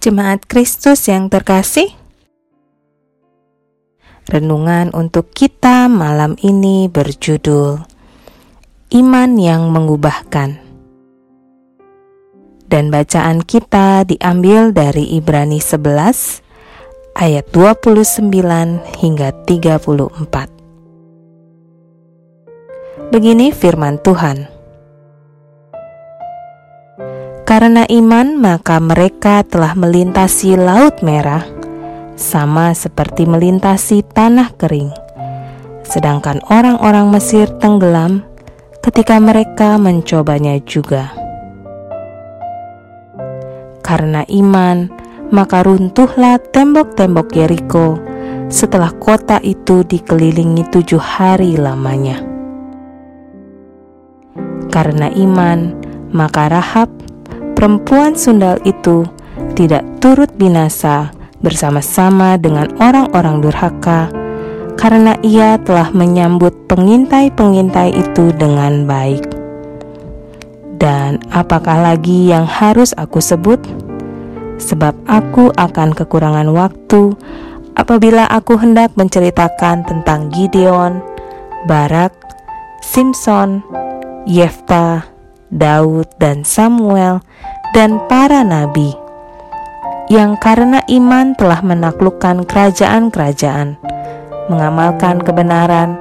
Jemaat Kristus yang terkasih, renungan untuk kita malam ini berjudul Iman yang Mengubahkan. Dan bacaan kita diambil dari Ibrani 11 ayat 29 hingga 34. Begini firman Tuhan. Karena iman, maka mereka telah melintasi Laut Merah, sama seperti melintasi tanah kering. Sedangkan orang-orang Mesir tenggelam ketika mereka mencobanya juga. Karena iman, maka runtuhlah tembok-tembok Yeriko setelah kota itu dikelilingi tujuh hari lamanya. Karena iman, maka Rahab perempuan sundal itu tidak turut binasa bersama-sama dengan orang-orang durhaka karena ia telah menyambut pengintai-pengintai itu dengan baik. Dan apakah lagi yang harus aku sebut? Sebab aku akan kekurangan waktu apabila aku hendak menceritakan tentang Gideon, Barak, Simpson, Yefta, Daud, dan Samuel dan para nabi yang karena iman telah menaklukkan kerajaan-kerajaan, mengamalkan kebenaran,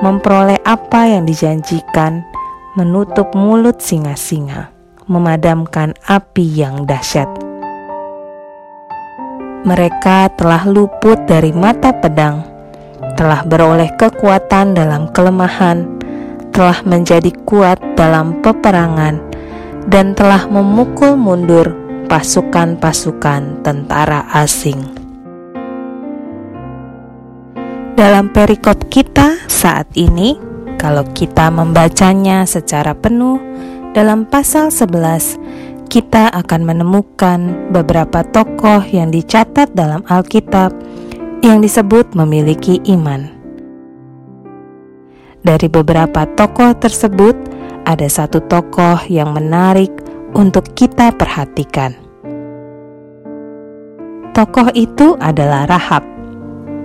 memperoleh apa yang dijanjikan, menutup mulut singa-singa, memadamkan api yang dahsyat. Mereka telah luput dari mata pedang, telah beroleh kekuatan dalam kelemahan, telah menjadi kuat dalam peperangan dan telah memukul mundur pasukan-pasukan tentara asing. Dalam perikop kita saat ini, kalau kita membacanya secara penuh dalam pasal 11, kita akan menemukan beberapa tokoh yang dicatat dalam Alkitab yang disebut memiliki iman. Dari beberapa tokoh tersebut, ada satu tokoh yang menarik untuk kita perhatikan. Tokoh itu adalah Rahab,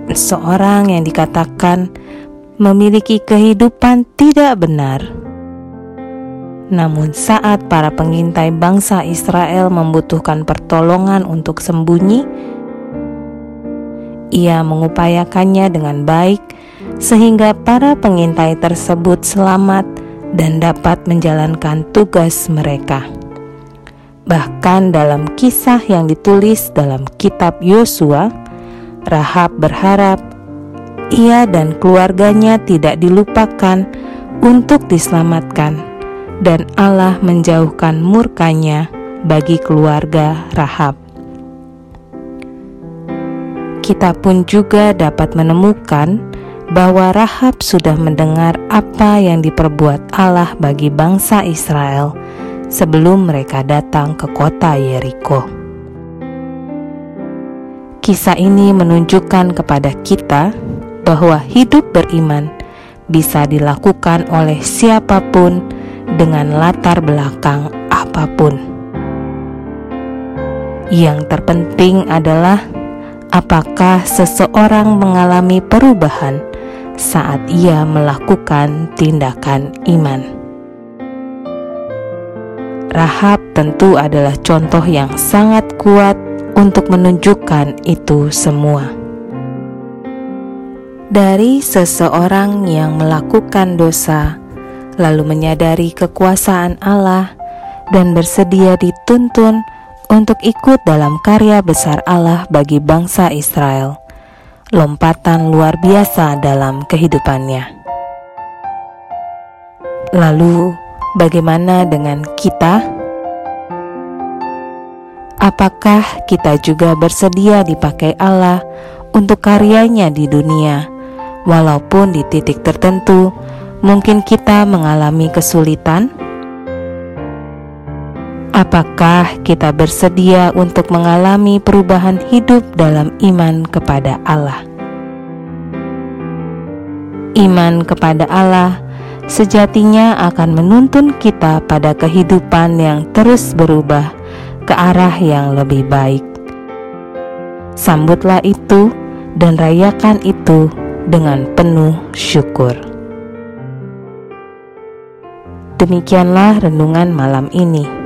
seorang yang dikatakan memiliki kehidupan tidak benar. Namun, saat para pengintai bangsa Israel membutuhkan pertolongan untuk sembunyi, ia mengupayakannya dengan baik, sehingga para pengintai tersebut selamat dan dapat menjalankan tugas mereka. Bahkan dalam kisah yang ditulis dalam kitab Yosua, Rahab berharap ia dan keluarganya tidak dilupakan untuk diselamatkan dan Allah menjauhkan murkanya bagi keluarga Rahab. Kita pun juga dapat menemukan bahwa Rahab sudah mendengar apa yang diperbuat Allah bagi bangsa Israel sebelum mereka datang ke kota Yeriko. Kisah ini menunjukkan kepada kita bahwa hidup beriman bisa dilakukan oleh siapa pun dengan latar belakang apa pun. Yang terpenting adalah apakah seseorang mengalami perubahan saat ia melakukan tindakan iman. Rahab tentu adalah contoh yang sangat kuat untuk menunjukkan itu semua. Dari seseorang yang melakukan dosa, lalu menyadari kekuasaan Allah dan bersedia dituntun untuk ikut dalam karya besar Allah bagi bangsa Israel lompatan luar biasa dalam kehidupannya. Lalu, bagaimana dengan kita? Apakah kita juga bersedia dipakai Allah untuk karyanya di dunia, walaupun di titik tertentu mungkin kita mengalami kesulitan? Apakah kita bersedia untuk mengalami perubahan hidup dalam iman kepada Allah? Iman kepada Allah sejatinya akan menuntun kita pada kehidupan yang terus berubah ke arah yang lebih baik, Sambutlah itu dan rayakan itu dengan penuh syukur. Demikianlah renungan malam ini.